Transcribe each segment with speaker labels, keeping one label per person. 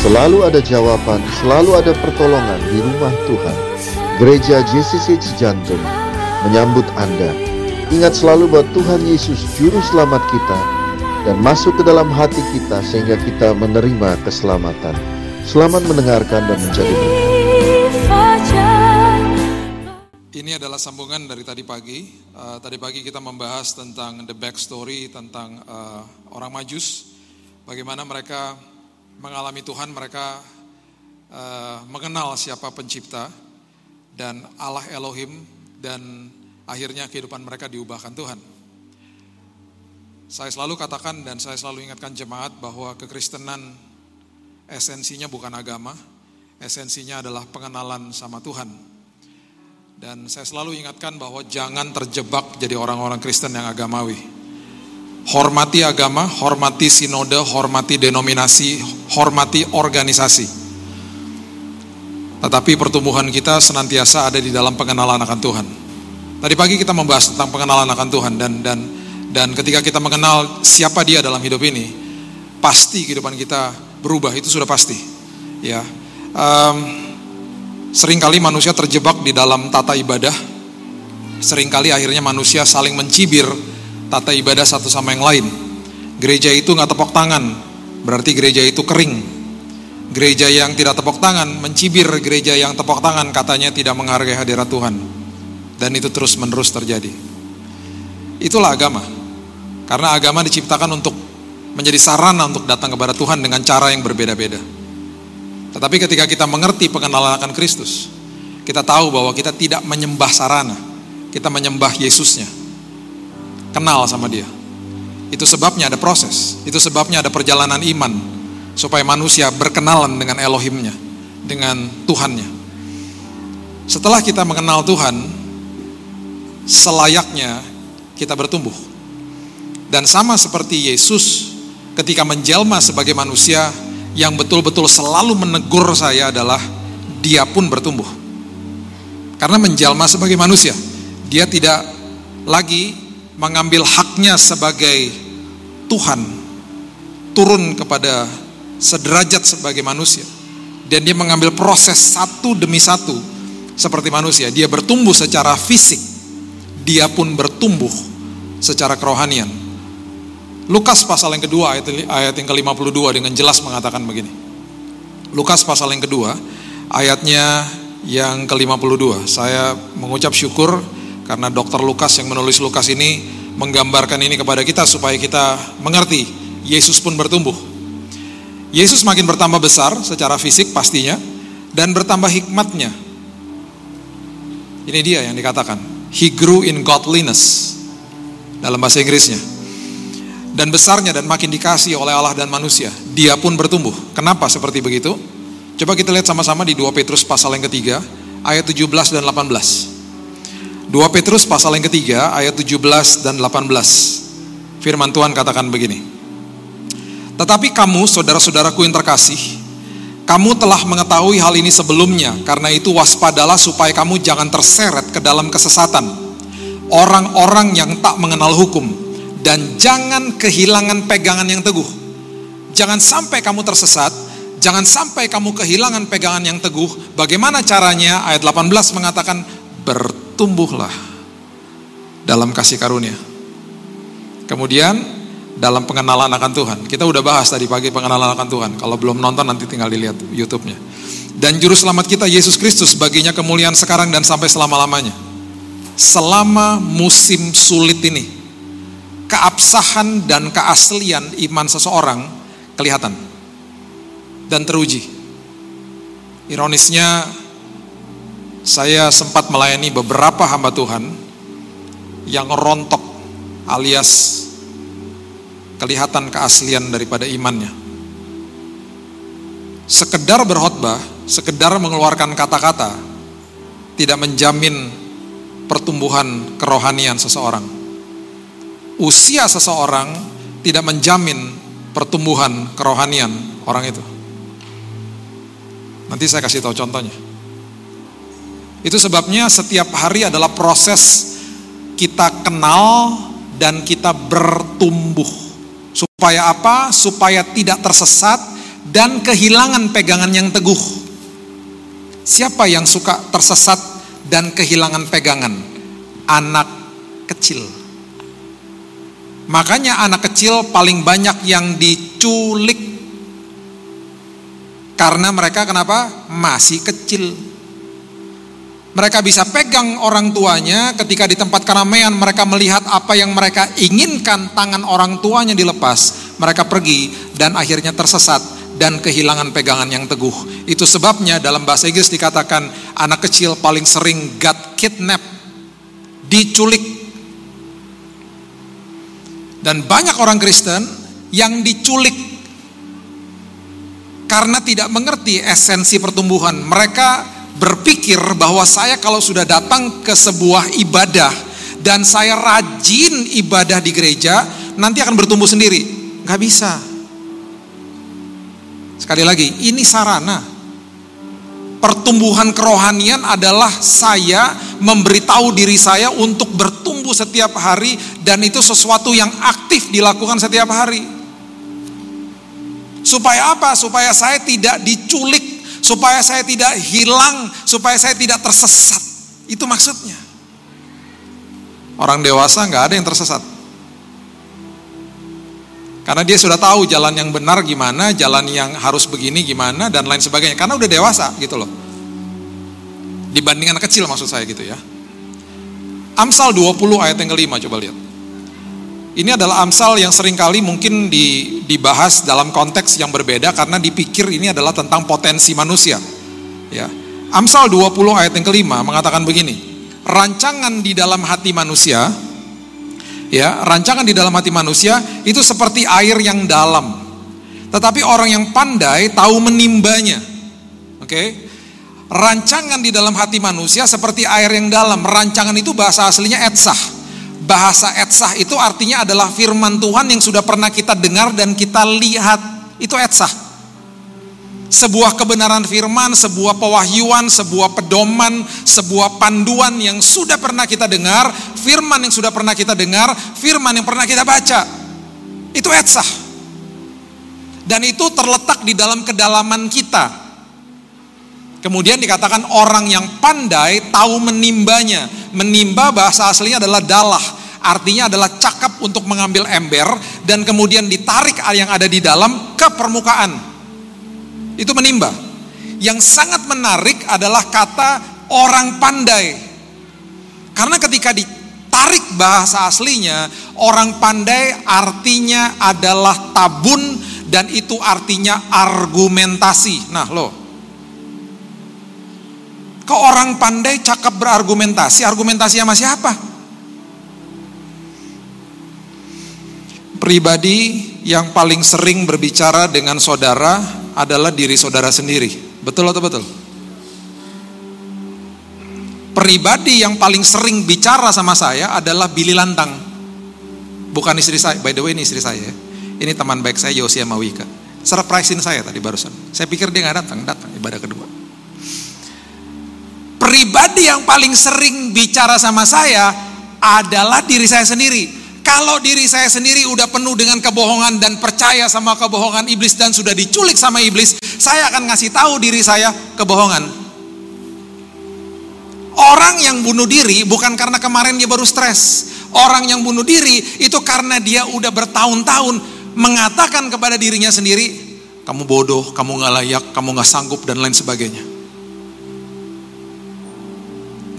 Speaker 1: Selalu ada jawaban, selalu ada pertolongan di rumah Tuhan. Gereja JCC Cijantung menyambut Anda. Ingat selalu bahwa Tuhan Yesus juru selamat kita dan masuk ke dalam hati kita sehingga kita menerima keselamatan. Selamat mendengarkan dan menjadi
Speaker 2: Ini adalah sambungan dari tadi pagi. Uh, tadi pagi kita membahas tentang the backstory tentang uh, orang Majus, bagaimana mereka mengalami Tuhan, mereka uh, mengenal siapa pencipta dan Allah Elohim dan akhirnya kehidupan mereka diubahkan Tuhan. Saya selalu katakan dan saya selalu ingatkan jemaat bahwa kekristenan esensinya bukan agama, esensinya adalah pengenalan sama Tuhan. Dan saya selalu ingatkan bahwa jangan terjebak jadi orang-orang Kristen yang agamawi Hormati agama, hormati sinode, hormati denominasi, hormati organisasi. Tetapi pertumbuhan kita senantiasa ada di dalam pengenalan akan Tuhan. Tadi pagi kita membahas tentang pengenalan akan Tuhan dan dan dan ketika kita mengenal siapa Dia dalam hidup ini, pasti kehidupan kita berubah itu sudah pasti. Ya, um, sering kali manusia terjebak di dalam tata ibadah. Seringkali akhirnya manusia saling mencibir tata ibadah satu sama yang lain. Gereja itu nggak tepok tangan, berarti gereja itu kering. Gereja yang tidak tepok tangan mencibir gereja yang tepok tangan katanya tidak menghargai hadirat Tuhan. Dan itu terus menerus terjadi. Itulah agama. Karena agama diciptakan untuk menjadi sarana untuk datang kepada Tuhan dengan cara yang berbeda-beda. Tetapi ketika kita mengerti pengenalan akan Kristus, kita tahu bahwa kita tidak menyembah sarana, kita menyembah Yesusnya kenal sama dia. Itu sebabnya ada proses, itu sebabnya ada perjalanan iman supaya manusia berkenalan dengan Elohimnya, dengan Tuhannya. Setelah kita mengenal Tuhan, selayaknya kita bertumbuh. Dan sama seperti Yesus ketika menjelma sebagai manusia yang betul-betul selalu menegur saya adalah dia pun bertumbuh. Karena menjelma sebagai manusia, dia tidak lagi mengambil haknya sebagai Tuhan turun kepada sederajat sebagai manusia. Dan dia mengambil proses satu demi satu seperti manusia. Dia bertumbuh secara fisik dia pun bertumbuh secara kerohanian. Lukas pasal yang kedua ayat, ayat yang ke-52 dengan jelas mengatakan begini. Lukas pasal yang kedua ayatnya yang ke-52 saya mengucap syukur karena dokter Lukas yang menulis Lukas ini menggambarkan ini kepada kita supaya kita mengerti Yesus pun bertumbuh. Yesus makin bertambah besar secara fisik pastinya dan bertambah hikmatnya. Ini dia yang dikatakan. He grew in godliness dalam bahasa Inggrisnya. Dan besarnya dan makin dikasih oleh Allah dan manusia. Dia pun bertumbuh. Kenapa seperti begitu? Coba kita lihat sama-sama di 2 Petrus pasal yang ketiga ayat 17 dan 18. 2 Petrus pasal yang ketiga ayat 17 dan 18. Firman Tuhan katakan begini. Tetapi kamu saudara-saudaraku yang terkasih, kamu telah mengetahui hal ini sebelumnya, karena itu waspadalah supaya kamu jangan terseret ke dalam kesesatan. Orang-orang yang tak mengenal hukum dan jangan kehilangan pegangan yang teguh. Jangan sampai kamu tersesat, jangan sampai kamu kehilangan pegangan yang teguh. Bagaimana caranya? Ayat 18 mengatakan ber tumbuhlah dalam kasih karunia. Kemudian dalam pengenalan akan Tuhan. Kita udah bahas tadi pagi pengenalan akan Tuhan. Kalau belum nonton nanti tinggal dilihat YouTube-nya. Dan juru selamat kita Yesus Kristus baginya kemuliaan sekarang dan sampai selama-lamanya. Selama musim sulit ini, keabsahan dan keaslian iman seseorang kelihatan dan teruji. Ironisnya saya sempat melayani beberapa hamba Tuhan yang rontok alias kelihatan keaslian daripada imannya. Sekedar berkhotbah, sekedar mengeluarkan kata-kata tidak menjamin pertumbuhan kerohanian seseorang. Usia seseorang tidak menjamin pertumbuhan kerohanian orang itu. Nanti saya kasih tahu contohnya. Itu sebabnya setiap hari adalah proses kita kenal dan kita bertumbuh. Supaya apa? Supaya tidak tersesat dan kehilangan pegangan yang teguh. Siapa yang suka tersesat dan kehilangan pegangan? Anak kecil. Makanya anak kecil paling banyak yang diculik. Karena mereka kenapa? Masih kecil. Mereka bisa pegang orang tuanya ketika di tempat keramaian mereka melihat apa yang mereka inginkan tangan orang tuanya dilepas. Mereka pergi dan akhirnya tersesat dan kehilangan pegangan yang teguh. Itu sebabnya dalam bahasa Inggris dikatakan anak kecil paling sering got kidnap, diculik. Dan banyak orang Kristen yang diculik karena tidak mengerti esensi pertumbuhan. Mereka berpikir bahwa saya kalau sudah datang ke sebuah ibadah dan saya rajin ibadah di gereja, nanti akan bertumbuh sendiri. Gak bisa. Sekali lagi, ini sarana. Pertumbuhan kerohanian adalah saya memberitahu diri saya untuk bertumbuh setiap hari dan itu sesuatu yang aktif dilakukan setiap hari. Supaya apa? Supaya saya tidak diculik supaya saya tidak hilang, supaya saya tidak tersesat. Itu maksudnya. Orang dewasa nggak ada yang tersesat. Karena dia sudah tahu jalan yang benar gimana, jalan yang harus begini gimana, dan lain sebagainya. Karena udah dewasa gitu loh. Dibanding anak kecil maksud saya gitu ya. Amsal 20 ayat yang kelima coba lihat. Ini adalah Amsal yang sering kali mungkin dibahas dalam konteks yang berbeda karena dipikir ini adalah tentang potensi manusia. Ya. Amsal 20 ayat yang kelima mengatakan begini. Rancangan di dalam hati manusia ya, rancangan di dalam hati manusia itu seperti air yang dalam. Tetapi orang yang pandai tahu menimbanya. Oke. Okay? Rancangan di dalam hati manusia seperti air yang dalam. Rancangan itu bahasa aslinya etsah bahasa etsah itu artinya adalah firman Tuhan yang sudah pernah kita dengar dan kita lihat. Itu etsah. Sebuah kebenaran firman, sebuah pewahyuan, sebuah pedoman, sebuah panduan yang sudah pernah kita dengar, firman yang sudah pernah kita dengar, firman yang pernah kita baca. Itu etsah. Dan itu terletak di dalam kedalaman kita. Kemudian dikatakan orang yang pandai tahu menimbanya. Menimba bahasa aslinya adalah dalah. Artinya adalah cakap untuk mengambil ember dan kemudian ditarik yang ada di dalam ke permukaan. Itu menimba. Yang sangat menarik adalah kata orang pandai. Karena ketika ditarik bahasa aslinya, orang pandai artinya adalah tabun dan itu artinya argumentasi. Nah, loh, ke orang pandai cakap berargumentasi, argumentasi sama siapa? Pribadi yang paling sering berbicara dengan saudara adalah diri saudara sendiri. Betul atau betul? Pribadi yang paling sering bicara sama saya adalah Billy Lantang. Bukan istri saya, by the way ini istri saya. Ini teman baik saya Yosia Mawika. Surprisein saya tadi barusan. Saya pikir dia nggak datang, datang ibadah kedua pribadi yang paling sering bicara sama saya adalah diri saya sendiri. Kalau diri saya sendiri udah penuh dengan kebohongan dan percaya sama kebohongan iblis dan sudah diculik sama iblis, saya akan ngasih tahu diri saya kebohongan. Orang yang bunuh diri bukan karena kemarin dia baru stres. Orang yang bunuh diri itu karena dia udah bertahun-tahun mengatakan kepada dirinya sendiri, kamu bodoh, kamu nggak layak, kamu nggak sanggup dan lain sebagainya.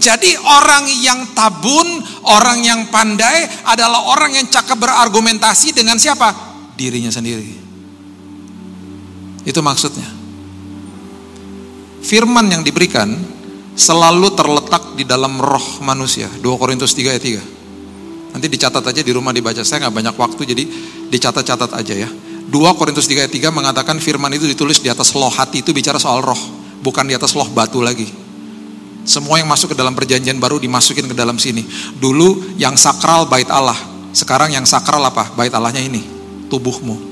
Speaker 2: Jadi orang yang tabun, orang yang pandai adalah orang yang cakap berargumentasi dengan siapa? Dirinya sendiri. Itu maksudnya. Firman yang diberikan selalu terletak di dalam roh manusia. 2 Korintus 3 ayat 3. Nanti dicatat aja di rumah dibaca. Saya nggak banyak waktu jadi dicatat-catat aja ya. 2 Korintus 3 ayat 3 mengatakan firman itu ditulis di atas loh hati itu bicara soal roh, bukan di atas loh batu lagi. Semua yang masuk ke dalam perjanjian baru dimasukin ke dalam sini. Dulu yang sakral bait Allah, sekarang yang sakral apa? Bait Allahnya ini, tubuhmu.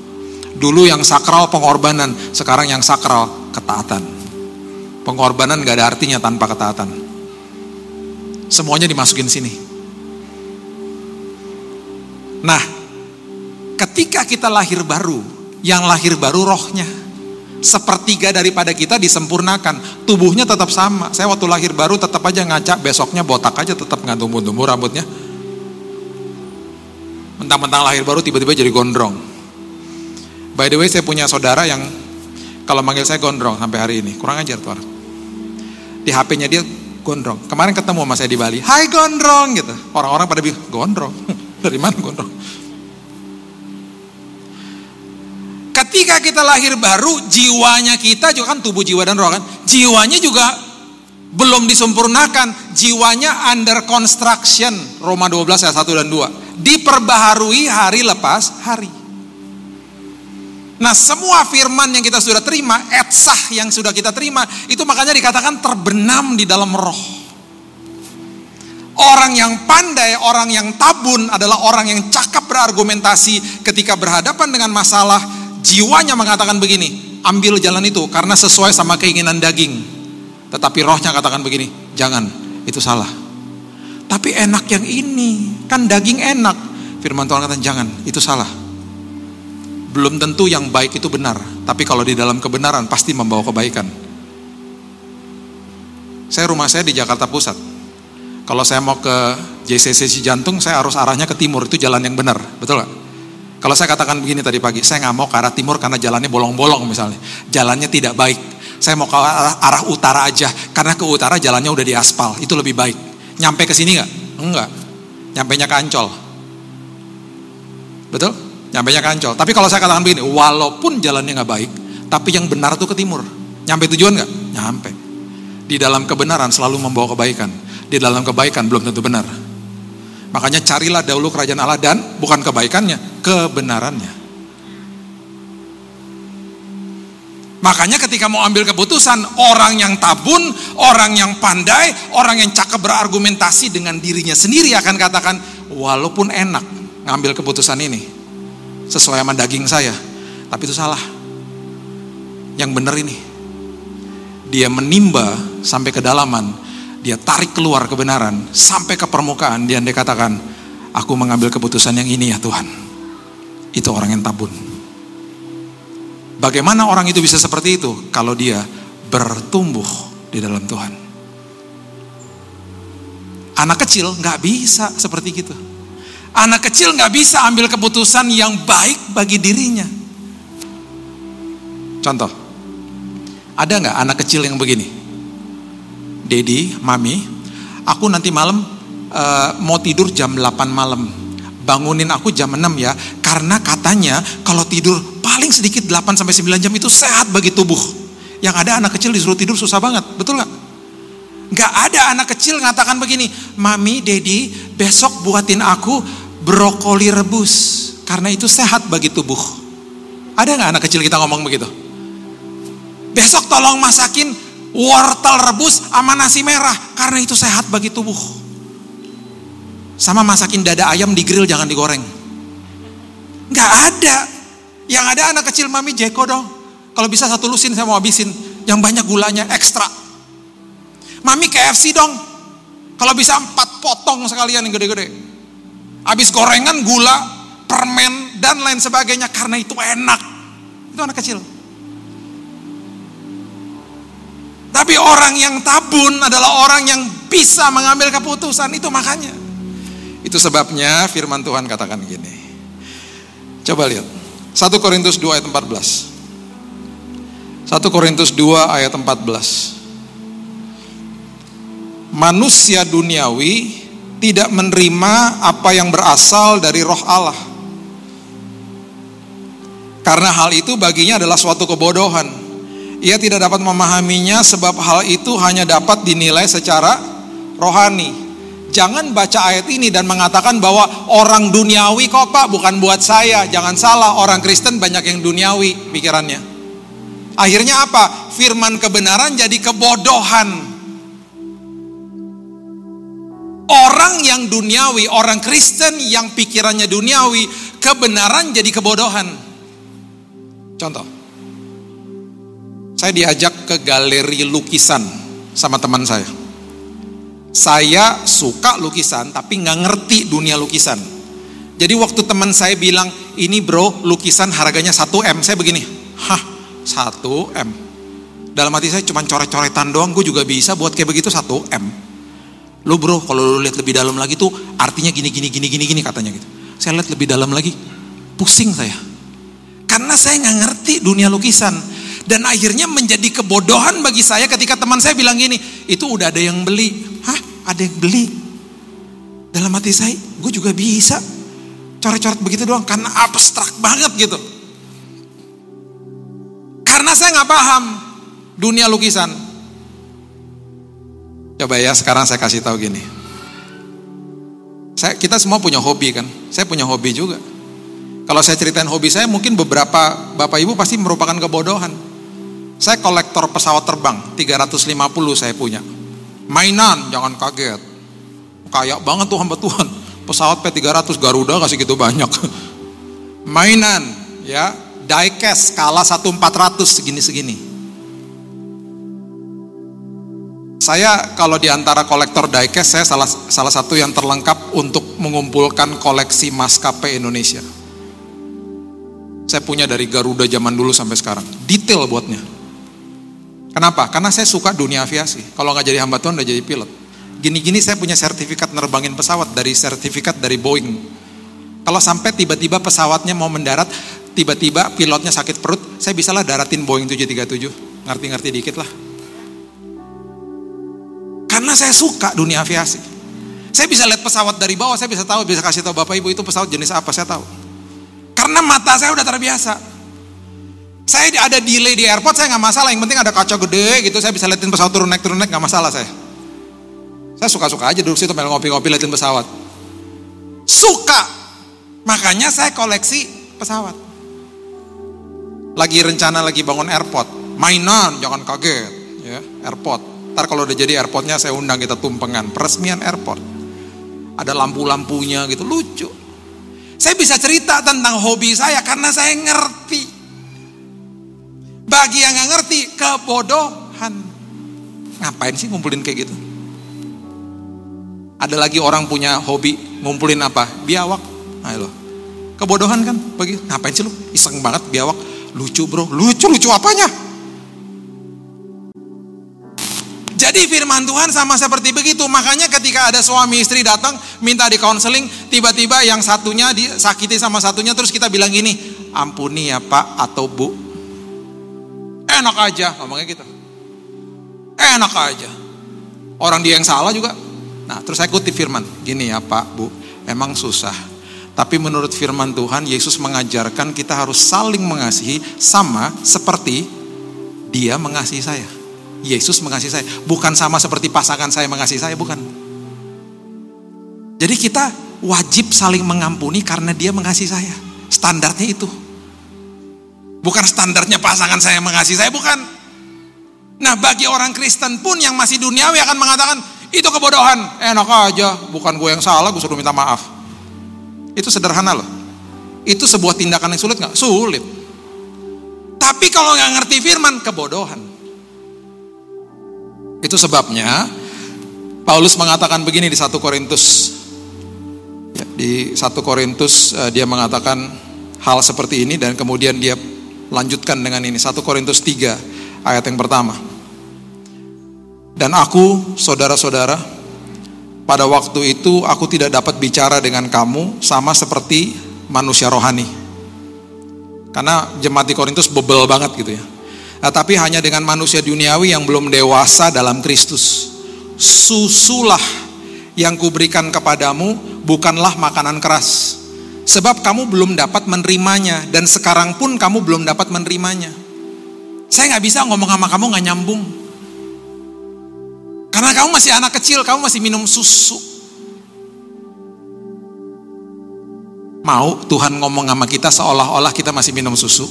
Speaker 2: Dulu yang sakral pengorbanan, sekarang yang sakral ketaatan. Pengorbanan gak ada artinya tanpa ketaatan. Semuanya dimasukin sini. Nah, ketika kita lahir baru, yang lahir baru rohnya, Sepertiga daripada kita disempurnakan. Tubuhnya tetap sama. Saya waktu lahir baru tetap aja ngaca, besoknya botak aja tetap nggak tumbuh-tumbuh rambutnya. Mentang-mentang lahir baru tiba-tiba jadi gondrong. By the way saya punya saudara yang kalau manggil saya gondrong sampai hari ini. Kurang ajar tuh orang. Di HP-nya dia gondrong. Kemarin ketemu sama saya di Bali. Hai gondrong gitu. Orang-orang pada bilang gondrong. Dari mana gondrong? Ketika kita lahir baru, jiwanya kita juga kan tubuh jiwa dan roh kan, jiwanya juga belum disempurnakan, jiwanya under construction. Roma 12 ayat 1 dan 2. Diperbaharui hari lepas hari. Nah semua firman yang kita sudah terima, etsah yang sudah kita terima, itu makanya dikatakan terbenam di dalam roh. Orang yang pandai, orang yang tabun adalah orang yang cakap berargumentasi ketika berhadapan dengan masalah, jiwanya mengatakan begini, ambil jalan itu karena sesuai sama keinginan daging. Tetapi rohnya katakan begini, jangan, itu salah. Tapi enak yang ini, kan daging enak. Firman Tuhan katakan jangan, itu salah. Belum tentu yang baik itu benar, tapi kalau di dalam kebenaran pasti membawa kebaikan. Saya rumah saya di Jakarta Pusat. Kalau saya mau ke JCC Jantung, saya harus arahnya ke timur, itu jalan yang benar, betul gak? Kalau saya katakan begini tadi pagi, saya nggak mau ke arah timur karena jalannya bolong-bolong misalnya. Jalannya tidak baik. Saya mau ke arah, arah utara aja, karena ke utara jalannya udah diaspal, itu lebih baik. Nyampe ke sini nggak? Enggak. Nyampe nya ke Ancol. Betul? Nyampe nya ke Ancol. Tapi kalau saya katakan begini, walaupun jalannya nggak baik, tapi yang benar tuh ke timur. Nyampe tujuan nggak? Nyampe. Di dalam kebenaran selalu membawa kebaikan. Di dalam kebaikan belum tentu benar. Makanya carilah dahulu kerajaan Allah dan bukan kebaikannya, kebenarannya. Makanya ketika mau ambil keputusan, orang yang tabun, orang yang pandai, orang yang cakep berargumentasi dengan dirinya sendiri akan katakan, walaupun enak ngambil keputusan ini, sesuai sama daging saya, tapi itu salah. Yang benar ini, dia menimba sampai kedalaman, dia tarik keluar kebenaran, sampai ke permukaan, dia katakan, aku mengambil keputusan yang ini ya Tuhan itu orang yang tabun. Bagaimana orang itu bisa seperti itu? Kalau dia bertumbuh di dalam Tuhan. Anak kecil nggak bisa seperti itu. Anak kecil nggak bisa ambil keputusan yang baik bagi dirinya. Contoh, ada nggak anak kecil yang begini? Dedi, mami, aku nanti malam uh, mau tidur jam 8 malam bangunin aku jam 6 ya karena katanya kalau tidur paling sedikit 8 sampai 9 jam itu sehat bagi tubuh. Yang ada anak kecil disuruh tidur susah banget, betul nggak? Gak ada anak kecil ngatakan begini, Mami, Dedi, besok buatin aku brokoli rebus karena itu sehat bagi tubuh. Ada nggak anak kecil kita ngomong begitu? Besok tolong masakin wortel rebus sama nasi merah karena itu sehat bagi tubuh. Sama masakin dada ayam di grill jangan digoreng. Nggak ada. Yang ada anak kecil mami Jeko dong. Kalau bisa satu lusin saya mau habisin. Yang banyak gulanya ekstra. Mami KFC dong. Kalau bisa empat potong sekalian yang gede-gede. Habis gorengan, gula, permen, dan lain sebagainya. Karena itu enak. Itu anak kecil. Tapi orang yang tabun adalah orang yang bisa mengambil keputusan. Itu makanya. Itu sebabnya firman Tuhan katakan gini. Coba lihat. 1 Korintus 2 ayat 14. 1 Korintus 2 ayat 14. Manusia duniawi tidak menerima apa yang berasal dari roh Allah. Karena hal itu baginya adalah suatu kebodohan. Ia tidak dapat memahaminya sebab hal itu hanya dapat dinilai secara rohani. Jangan baca ayat ini dan mengatakan bahwa orang duniawi kok Pak, bukan buat saya. Jangan salah, orang Kristen banyak yang duniawi pikirannya. Akhirnya apa? Firman kebenaran jadi kebodohan. Orang yang duniawi, orang Kristen yang pikirannya duniawi, kebenaran jadi kebodohan. Contoh. Saya diajak ke galeri lukisan sama teman saya saya suka lukisan tapi nggak ngerti dunia lukisan. Jadi waktu teman saya bilang, ini bro lukisan harganya 1M, saya begini, hah satu M. Dalam hati saya cuma coret-coretan doang, gue juga bisa buat kayak begitu satu M. Lu bro, kalau lu lihat lebih dalam lagi tuh artinya gini gini gini gini gini katanya gitu. Saya lihat lebih dalam lagi, pusing saya. Karena saya nggak ngerti dunia lukisan. Dan akhirnya menjadi kebodohan bagi saya ketika teman saya bilang gini, itu udah ada yang beli. Hah? Ada yang beli? Dalam hati saya, gue juga bisa. Coret-coret begitu doang, karena abstrak banget gitu. Karena saya nggak paham dunia lukisan. Coba ya, sekarang saya kasih tahu gini. Saya, kita semua punya hobi kan, saya punya hobi juga. Kalau saya ceritain hobi saya, mungkin beberapa bapak ibu pasti merupakan kebodohan. Saya kolektor pesawat terbang, 350 saya punya. Mainan, jangan kaget. Kayak banget tuh hamba Tuhan. Pesawat P300 Garuda kasih gitu banyak. Mainan, ya, diecast skala 1400 segini-segini. Saya kalau di antara kolektor diecast saya salah salah satu yang terlengkap untuk mengumpulkan koleksi maskapai Indonesia. Saya punya dari Garuda zaman dulu sampai sekarang. Detail buatnya. Kenapa? Karena saya suka dunia aviasi. Kalau nggak jadi hamba Tuhan udah jadi pilot. Gini-gini saya punya sertifikat nerbangin pesawat dari sertifikat dari Boeing. Kalau sampai tiba-tiba pesawatnya mau mendarat, tiba-tiba pilotnya sakit perut, saya bisalah daratin Boeing 737. Ngerti-ngerti dikit lah. Karena saya suka dunia aviasi. Saya bisa lihat pesawat dari bawah, saya bisa tahu, bisa kasih tahu Bapak Ibu itu pesawat jenis apa, saya tahu. Karena mata saya udah terbiasa. Saya ada delay di airport, saya nggak masalah. Yang penting ada kaca gede gitu, saya bisa liatin pesawat turun naik turun naik nggak masalah saya. Saya suka-suka aja duduk situ main ngopi-ngopi liatin pesawat. Suka. Makanya saya koleksi pesawat. Lagi rencana lagi bangun airport, mainan jangan kaget ya, airport. Ntar kalau udah jadi airportnya saya undang kita tumpengan, peresmian airport. Ada lampu-lampunya gitu, lucu. Saya bisa cerita tentang hobi saya karena saya ngerti. Bagi yang nggak ngerti, kebodohan. Ngapain sih ngumpulin kayak gitu? Ada lagi orang punya hobi ngumpulin apa? Biawak. Ayo loh. Kebodohan kan? Bagi ngapain sih lu? Iseng banget biawak. Lucu bro. Lucu lucu apanya? Jadi firman Tuhan sama seperti begitu. Makanya ketika ada suami istri datang minta di konseling, tiba-tiba yang satunya disakiti sama satunya terus kita bilang gini, ampuni ya Pak atau Bu. Enak aja ngomongnya gitu. Enak aja. Orang dia yang salah juga. Nah, terus saya kutip firman, gini ya Pak, Bu, emang susah. Tapi menurut firman Tuhan, Yesus mengajarkan kita harus saling mengasihi sama seperti dia mengasihi saya. Yesus mengasihi saya, bukan sama seperti pasangan saya mengasihi saya, bukan. Jadi kita wajib saling mengampuni karena dia mengasihi saya. Standarnya itu. Bukan standarnya pasangan saya mengasihi saya, bukan. Nah bagi orang Kristen pun yang masih duniawi akan mengatakan, itu kebodohan, enak aja, bukan gue yang salah, gue suruh minta maaf. Itu sederhana loh. Itu sebuah tindakan yang sulit nggak? Sulit. Tapi kalau nggak ngerti firman, kebodohan. Itu sebabnya Paulus mengatakan begini di 1 Korintus. Ya, di 1 Korintus uh, dia mengatakan hal seperti ini dan kemudian dia lanjutkan dengan ini 1 Korintus 3 ayat yang pertama. Dan aku, saudara-saudara, pada waktu itu aku tidak dapat bicara dengan kamu sama seperti manusia rohani. Karena jemaat di Korintus bebel banget gitu ya. Nah, tapi hanya dengan manusia duniawi yang belum dewasa dalam Kristus. Susulah yang kuberikan kepadamu bukanlah makanan keras. Sebab kamu belum dapat menerimanya dan sekarang pun kamu belum dapat menerimanya. Saya nggak bisa ngomong sama kamu nggak nyambung. Karena kamu masih anak kecil, kamu masih minum susu. Mau Tuhan ngomong sama kita seolah-olah kita masih minum susu?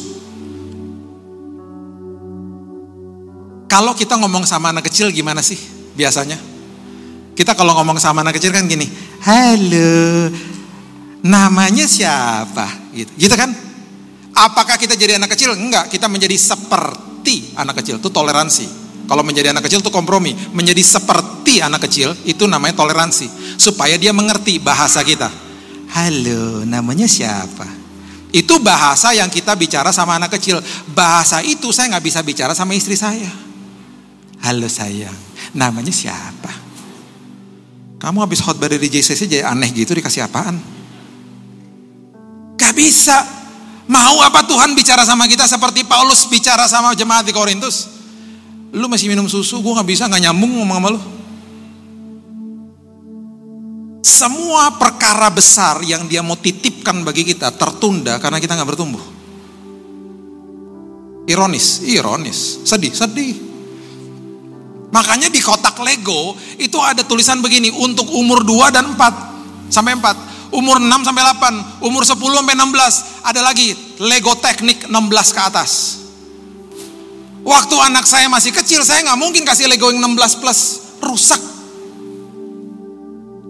Speaker 2: Kalau kita ngomong sama anak kecil gimana sih biasanya? Kita kalau ngomong sama anak kecil kan gini, halo, namanya siapa? Gitu, gitu kan? Apakah kita jadi anak kecil? Enggak, kita menjadi seperti anak kecil. Itu toleransi. Kalau menjadi anak kecil itu kompromi. Menjadi seperti anak kecil itu namanya toleransi. Supaya dia mengerti bahasa kita. Halo, namanya siapa? Itu bahasa yang kita bicara sama anak kecil. Bahasa itu saya nggak bisa bicara sama istri saya. Halo sayang, namanya siapa? Kamu habis khotbah dari JCC jadi aneh gitu dikasih apaan? Gak bisa. Mau apa Tuhan bicara sama kita seperti Paulus bicara sama jemaat di Korintus? Lu masih minum susu, gue gak bisa gak nyambung ngomong sama lu. Semua perkara besar yang dia mau titipkan bagi kita tertunda karena kita nggak bertumbuh. Ironis, ironis, sedih, sedih. Makanya di kotak Lego itu ada tulisan begini untuk umur 2 dan 4 sampai 4, umur 6 sampai 8, umur 10 sampai 16, ada lagi Lego teknik 16 ke atas. Waktu anak saya masih kecil, saya nggak mungkin kasih Lego yang 16 plus, rusak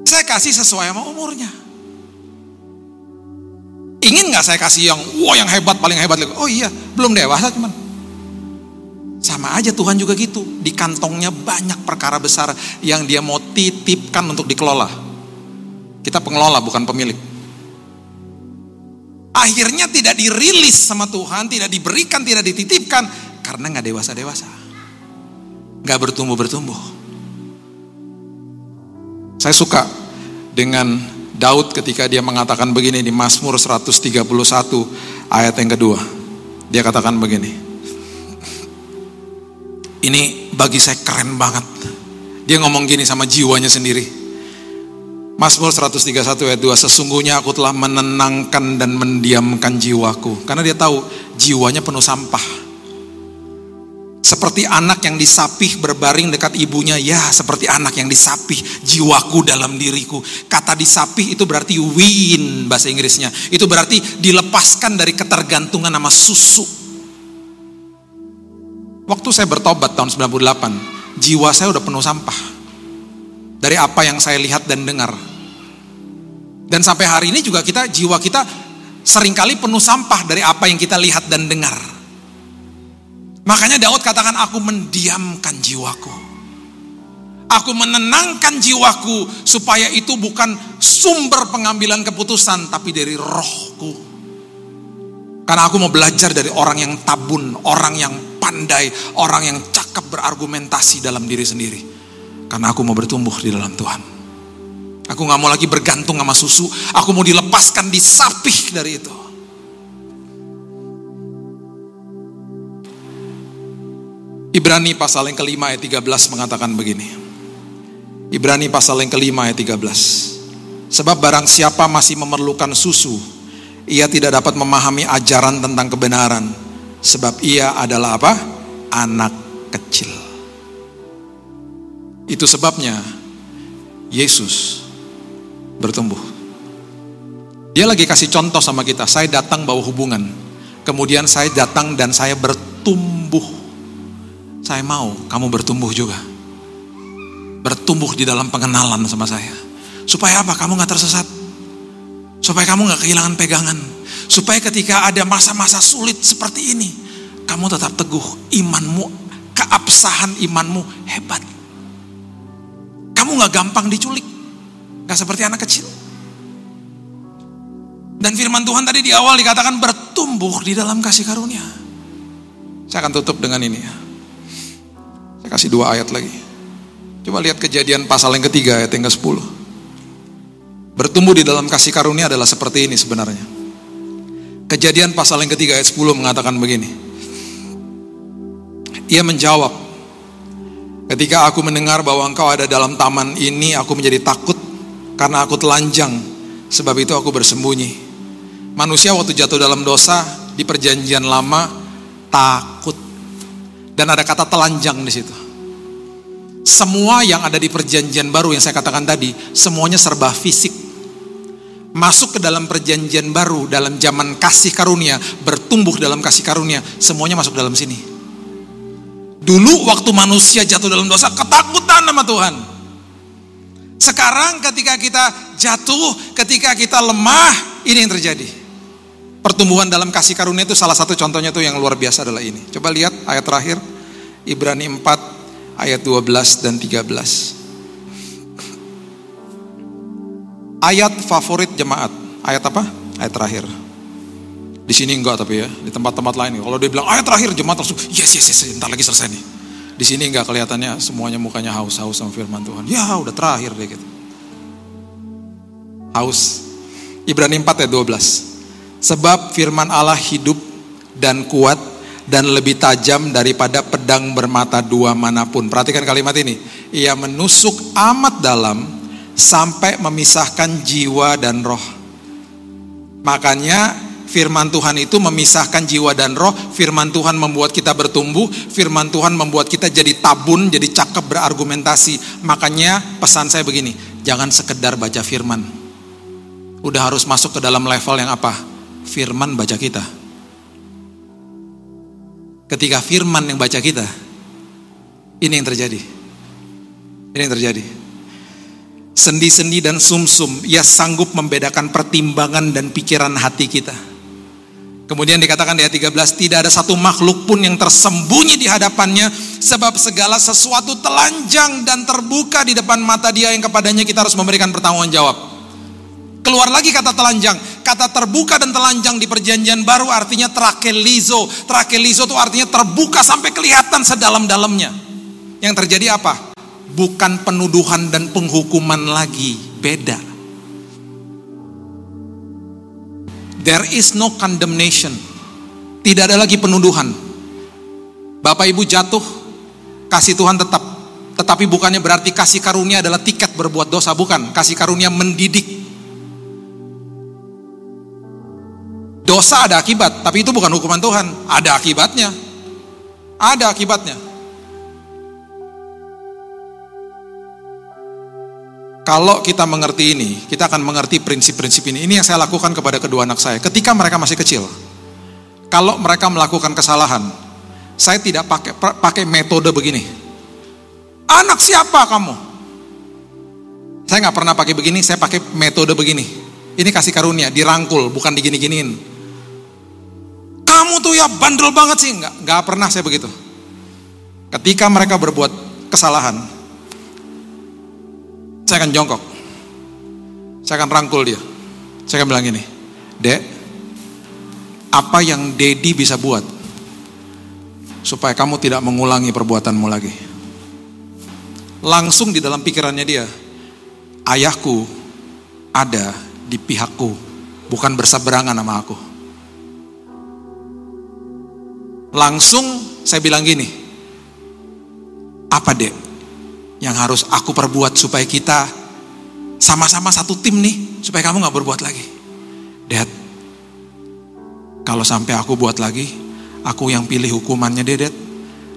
Speaker 2: saya kasih sesuai sama umurnya. Ingin nggak saya kasih yang wah yang hebat paling hebat Oh iya, belum dewasa cuman. Sama aja Tuhan juga gitu. Di kantongnya banyak perkara besar yang dia mau titipkan untuk dikelola. Kita pengelola bukan pemilik. Akhirnya tidak dirilis sama Tuhan, tidak diberikan, tidak dititipkan karena nggak dewasa-dewasa. Nggak bertumbuh-bertumbuh. Saya suka dengan Daud ketika dia mengatakan begini di Mazmur 131 ayat yang kedua. Dia katakan begini. Ini bagi saya keren banget. Dia ngomong gini sama jiwanya sendiri. Mazmur 131 ayat 2 Sesungguhnya aku telah menenangkan dan mendiamkan jiwaku Karena dia tahu jiwanya penuh sampah seperti anak yang disapih berbaring dekat ibunya, ya seperti anak yang disapih jiwaku dalam diriku. Kata disapih itu berarti win bahasa Inggrisnya. Itu berarti dilepaskan dari ketergantungan sama susu. Waktu saya bertobat tahun 98, jiwa saya udah penuh sampah. Dari apa yang saya lihat dan dengar. Dan sampai hari ini juga kita, jiwa kita sering kali penuh sampah dari apa yang kita lihat dan dengar. Makanya Daud katakan aku mendiamkan jiwaku. Aku menenangkan jiwaku supaya itu bukan sumber pengambilan keputusan tapi dari rohku. Karena aku mau belajar dari orang yang tabun, orang yang pandai, orang yang cakap berargumentasi dalam diri sendiri. Karena aku mau bertumbuh di dalam Tuhan. Aku gak mau lagi bergantung sama susu, aku mau dilepaskan, disapih dari itu. Ibrani pasal yang kelima ayat 13 mengatakan begini. Ibrani pasal yang kelima ayat 13. Sebab barang siapa masih memerlukan susu, ia tidak dapat memahami ajaran tentang kebenaran. Sebab ia adalah apa? Anak kecil. Itu sebabnya Yesus bertumbuh. Dia lagi kasih contoh sama kita. Saya datang bawa hubungan. Kemudian saya datang dan saya bertumbuh saya mau kamu bertumbuh juga. Bertumbuh di dalam pengenalan sama saya. Supaya apa? Kamu gak tersesat. Supaya kamu gak kehilangan pegangan. Supaya ketika ada masa-masa sulit seperti ini, kamu tetap teguh. Imanmu, keabsahan imanmu hebat. Kamu gak gampang diculik. Gak seperti anak kecil. Dan firman Tuhan tadi di awal dikatakan bertumbuh di dalam kasih karunia. Saya akan tutup dengan ini ya. Saya kasih dua ayat lagi. Coba lihat kejadian pasal yang ketiga ayat yang ke-10. Bertumbuh di dalam kasih karunia adalah seperti ini sebenarnya. Kejadian pasal yang ketiga ayat 10 mengatakan begini. Ia menjawab, ketika aku mendengar bahwa engkau ada dalam taman ini, aku menjadi takut karena aku telanjang, sebab itu aku bersembunyi. Manusia waktu jatuh dalam dosa di perjanjian lama takut dan ada kata telanjang di situ. Semua yang ada di perjanjian baru yang saya katakan tadi, semuanya serba fisik. Masuk ke dalam perjanjian baru, dalam zaman kasih karunia, bertumbuh dalam kasih karunia, semuanya masuk dalam sini. Dulu waktu manusia jatuh dalam dosa, ketakutan sama Tuhan. Sekarang ketika kita jatuh, ketika kita lemah, ini yang terjadi. Pertumbuhan dalam kasih karunia itu salah satu contohnya tuh yang luar biasa adalah ini. Coba lihat ayat terakhir. Ibrani 4 ayat 12 dan 13. Ayat favorit jemaat. Ayat apa? Ayat terakhir. Di sini enggak tapi ya, di tempat-tempat lain. Kalau dia bilang ayat terakhir jemaat langsung yes yes yes, entar lagi selesai nih. Di sini enggak kelihatannya semuanya mukanya haus-haus sama firman Tuhan. Ya udah terakhir deh gitu. Haus. Ibrani 4 ayat 12. Sebab firman Allah hidup dan kuat dan lebih tajam daripada pedang bermata dua mana pun. Perhatikan kalimat ini. Ia menusuk amat dalam sampai memisahkan jiwa dan roh. Makanya firman Tuhan itu memisahkan jiwa dan roh, firman Tuhan membuat kita bertumbuh, firman Tuhan membuat kita jadi tabun, jadi cakep berargumentasi. Makanya pesan saya begini, jangan sekedar baca firman. Udah harus masuk ke dalam level yang apa? Firman baca kita. Ketika firman yang baca kita, ini yang terjadi. Ini yang terjadi. Sendi-sendi dan sumsum, ia sanggup membedakan pertimbangan dan pikiran hati kita Kemudian dikatakan di ayat 13, tidak ada satu makhluk pun yang tersembunyi di hadapannya, sebab segala sesuatu telanjang dan terbuka di depan mata dia yang kepadanya kita harus memberikan pertanggung jawab. Keluar lagi kata telanjang, kata terbuka dan telanjang di perjanjian baru artinya trakelizo. Trakelizo itu artinya terbuka sampai kelihatan sedalam-dalamnya. Yang terjadi apa? Bukan penuduhan dan penghukuman lagi, beda There is no condemnation. Tidak ada lagi penuduhan. Bapak Ibu jatuh, kasih Tuhan tetap. Tetapi bukannya berarti kasih karunia adalah tiket berbuat dosa, bukan. Kasih karunia mendidik. Dosa ada akibat, tapi itu bukan hukuman Tuhan. Ada akibatnya. Ada akibatnya. Kalau kita mengerti ini, kita akan mengerti prinsip-prinsip ini. Ini yang saya lakukan kepada kedua anak saya. Ketika mereka masih kecil, kalau mereka melakukan kesalahan, saya tidak pakai pakai metode begini. Anak siapa kamu? Saya nggak pernah pakai begini, saya pakai metode begini. Ini kasih karunia, dirangkul, bukan digini-giniin. Kamu tuh ya bandel banget sih, nggak nggak pernah saya begitu. Ketika mereka berbuat kesalahan, saya akan jongkok. Saya akan rangkul dia. Saya akan bilang gini, Dek, apa yang Dedi bisa buat supaya kamu tidak mengulangi perbuatanmu lagi? Langsung di dalam pikirannya dia, ayahku ada di pihakku, bukan berseberangan sama aku. Langsung saya bilang gini, apa dek yang harus aku perbuat supaya kita sama-sama satu tim nih, supaya kamu gak berbuat lagi. Dad, kalau sampai aku buat lagi, aku yang pilih hukumannya Dedet.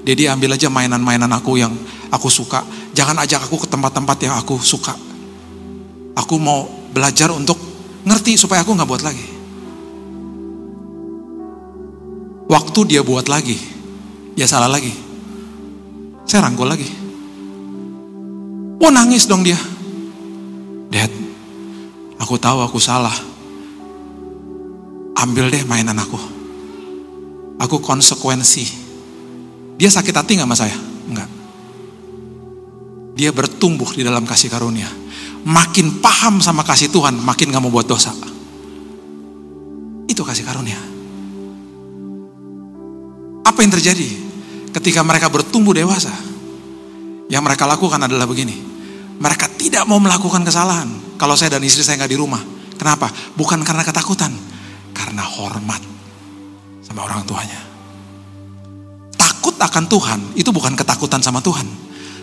Speaker 2: Dedi ambil aja mainan-mainan aku yang aku suka. Jangan ajak aku ke tempat-tempat yang aku suka. Aku mau belajar untuk ngerti supaya aku gak buat lagi. Waktu dia buat lagi, ya salah lagi. Saya rangkul lagi. Oh nangis dong dia. Dad, aku tahu aku salah. Ambil deh mainan aku. Aku konsekuensi. Dia sakit hati gak sama saya? Enggak. Dia bertumbuh di dalam kasih karunia. Makin paham sama kasih Tuhan, makin gak mau buat dosa. Itu kasih karunia. Apa yang terjadi ketika mereka bertumbuh dewasa? Yang mereka lakukan adalah begini mereka tidak mau melakukan kesalahan. Kalau saya dan istri saya nggak di rumah. Kenapa? Bukan karena ketakutan. Karena hormat sama orang tuanya. Takut akan Tuhan itu bukan ketakutan sama Tuhan.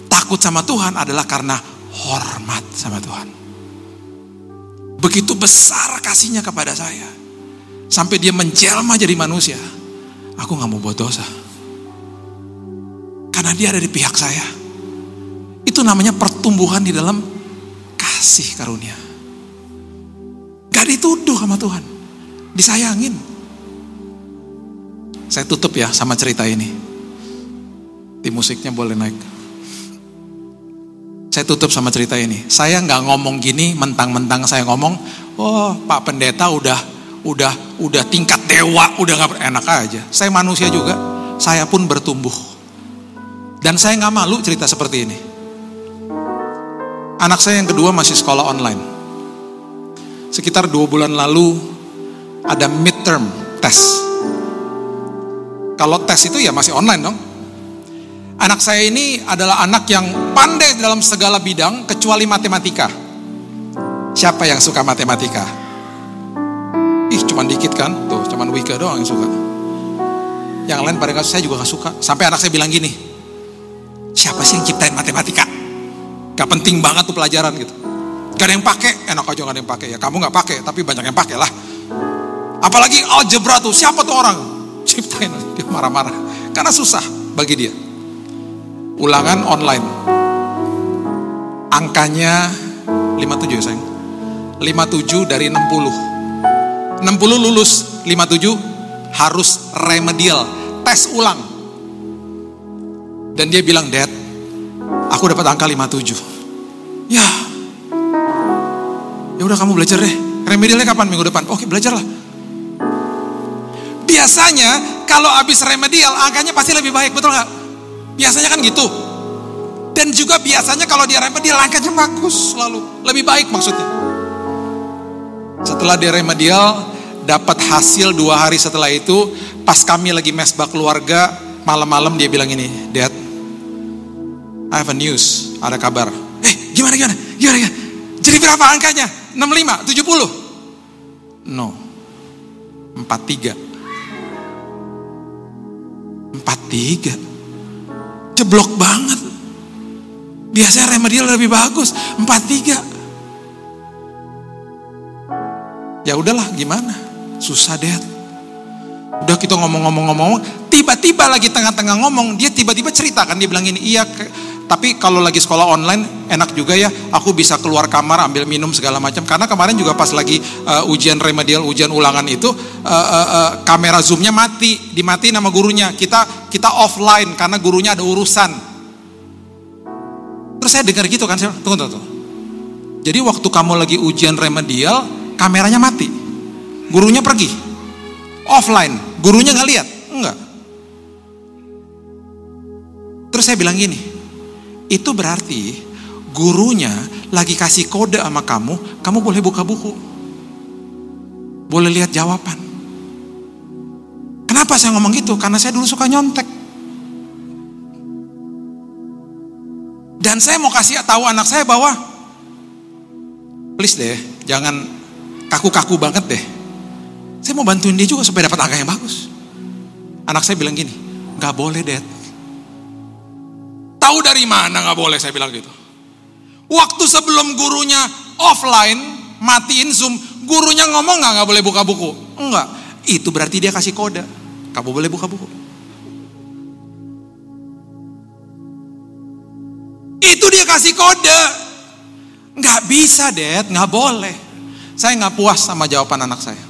Speaker 2: Takut sama Tuhan adalah karena hormat sama Tuhan. Begitu besar kasihnya kepada saya. Sampai dia menjelma jadi manusia. Aku nggak mau buat dosa. Karena dia ada di pihak saya. Itu namanya pertumbuhan di dalam kasih karunia. Gak dituduh sama Tuhan. Disayangin. Saya tutup ya sama cerita ini. Di musiknya boleh naik. Saya tutup sama cerita ini. Saya nggak ngomong gini mentang-mentang saya ngomong, oh Pak Pendeta udah udah udah tingkat dewa, udah nggak enak aja. Saya manusia juga, saya pun bertumbuh. Dan saya nggak malu cerita seperti ini. Anak saya yang kedua masih sekolah online. Sekitar dua bulan lalu ada midterm tes. Kalau tes itu ya masih online dong. Anak saya ini adalah anak yang pandai dalam segala bidang kecuali matematika. Siapa yang suka matematika? Ih, cuman dikit kan? Tuh, cuman Wika doang yang suka. Yang lain pada saya juga gak suka. Sampai anak saya bilang gini, siapa sih yang ciptain matematika? Gak penting banget tuh pelajaran gitu. Gak ada yang pakai, enak aja gak ada yang pakai ya. Kamu gak pakai, tapi banyak yang pakai lah. Apalagi algebra tuh, siapa tuh orang? Ciptain, dia marah-marah. Karena susah bagi dia ulangan online. Angkanya 57 ya sayang. 57 dari 60. 60 lulus, 57 harus remedial, tes ulang. Dan dia bilang, Dad, aku dapat angka 57. Ya, ya udah kamu belajar deh. Remedialnya kapan minggu depan? Oke, belajarlah. Biasanya kalau habis remedial angkanya pasti lebih baik, betul nggak? Biasanya kan gitu. Dan juga biasanya kalau dia remedial angkanya bagus selalu. Lebih baik maksudnya. Setelah dia remedial, dapat hasil dua hari setelah itu, pas kami lagi mesbah keluarga, malam-malam dia bilang ini, Dad, I have a news, ada kabar. Eh, gimana, gimana, gimana, gimana? Jadi berapa angkanya? 65, 70? No, 43. 43 jeblok banget. Biasanya remedial lebih bagus, 43. Ya udahlah, gimana? Susah deh. Udah kita ngomong-ngomong-ngomong, tiba-tiba lagi tengah-tengah ngomong, dia tiba-tiba cerita kan, dia bilang ini, iya, tapi kalau lagi sekolah online enak juga ya, aku bisa keluar kamar ambil minum segala macam. Karena kemarin juga pas lagi uh, ujian remedial, ujian ulangan itu, uh, uh, uh, kamera zoomnya mati, dimati nama gurunya. Kita kita offline karena gurunya ada urusan. Terus saya dengar gitu kan, saya tunggu tunggu. Jadi waktu kamu lagi ujian remedial, kameranya mati, gurunya pergi, offline. Gurunya nggak lihat? Enggak. Terus saya bilang gini, itu berarti gurunya lagi kasih kode sama kamu, kamu boleh buka buku. Boleh lihat jawaban. Kenapa saya ngomong gitu? Karena saya dulu suka nyontek. Dan saya mau kasih tahu anak saya bahwa please deh, jangan kaku-kaku banget deh. Saya mau bantuin dia juga supaya dapat angka yang bagus. Anak saya bilang gini, nggak boleh deh. Tahu dari mana nggak boleh saya bilang gitu. Waktu sebelum gurunya offline, matiin zoom, gurunya ngomong nggak nggak boleh buka buku. Enggak, itu berarti dia kasih kode. Kamu boleh buka buku. Itu dia kasih kode. Nggak bisa, Dad, nggak boleh. Saya nggak puas sama jawaban anak saya.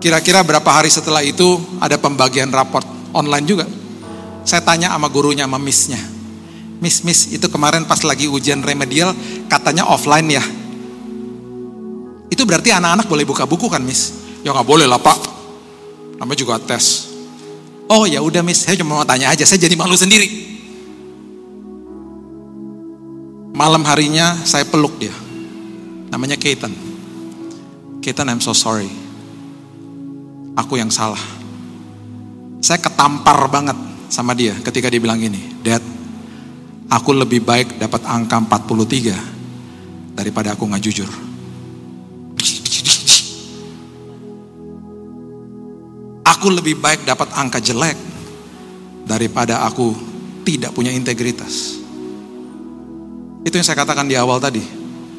Speaker 2: Kira-kira berapa hari setelah itu ada pembagian raport online juga. Saya tanya sama gurunya, sama missnya. Miss, miss, itu kemarin pas lagi ujian remedial katanya offline ya. Itu berarti anak-anak boleh buka buku kan, miss? Ya nggak boleh lah pak. Namanya juga tes. Oh ya udah miss, saya cuma mau tanya aja. Saya jadi malu sendiri. Malam harinya saya peluk dia. Namanya Kaitan. Kaitan, I'm so sorry aku yang salah. Saya ketampar banget sama dia ketika dia bilang gini, Dad, aku lebih baik dapat angka 43 daripada aku nggak jujur. Aku lebih baik dapat angka jelek daripada aku tidak punya integritas. Itu yang saya katakan di awal tadi.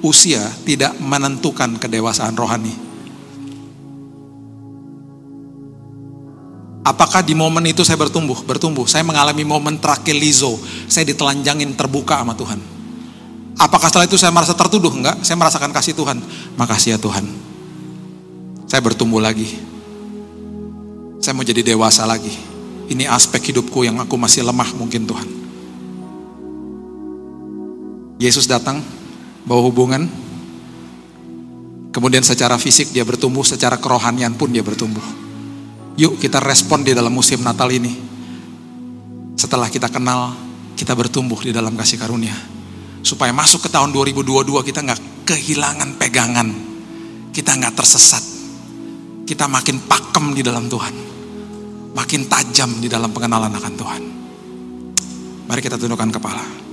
Speaker 2: Usia tidak menentukan kedewasaan rohani. Apakah di momen itu saya bertumbuh? Bertumbuh. Saya mengalami momen trakelizo. Saya ditelanjangin terbuka sama Tuhan. Apakah setelah itu saya merasa tertuduh? Enggak. Saya merasakan kasih Tuhan. Makasih ya Tuhan. Saya bertumbuh lagi. Saya mau jadi dewasa lagi. Ini aspek hidupku yang aku masih lemah mungkin Tuhan. Yesus datang bawa hubungan. Kemudian secara fisik dia bertumbuh, secara kerohanian pun dia bertumbuh. Yuk kita respon di dalam musim Natal ini. Setelah kita kenal, kita bertumbuh di dalam kasih karunia. Supaya masuk ke tahun 2022 kita nggak kehilangan pegangan. Kita nggak tersesat. kita makin pakem di dalam Tuhan. Makin tajam di dalam pengenalan akan Tuhan. Mari kita tundukkan kepala.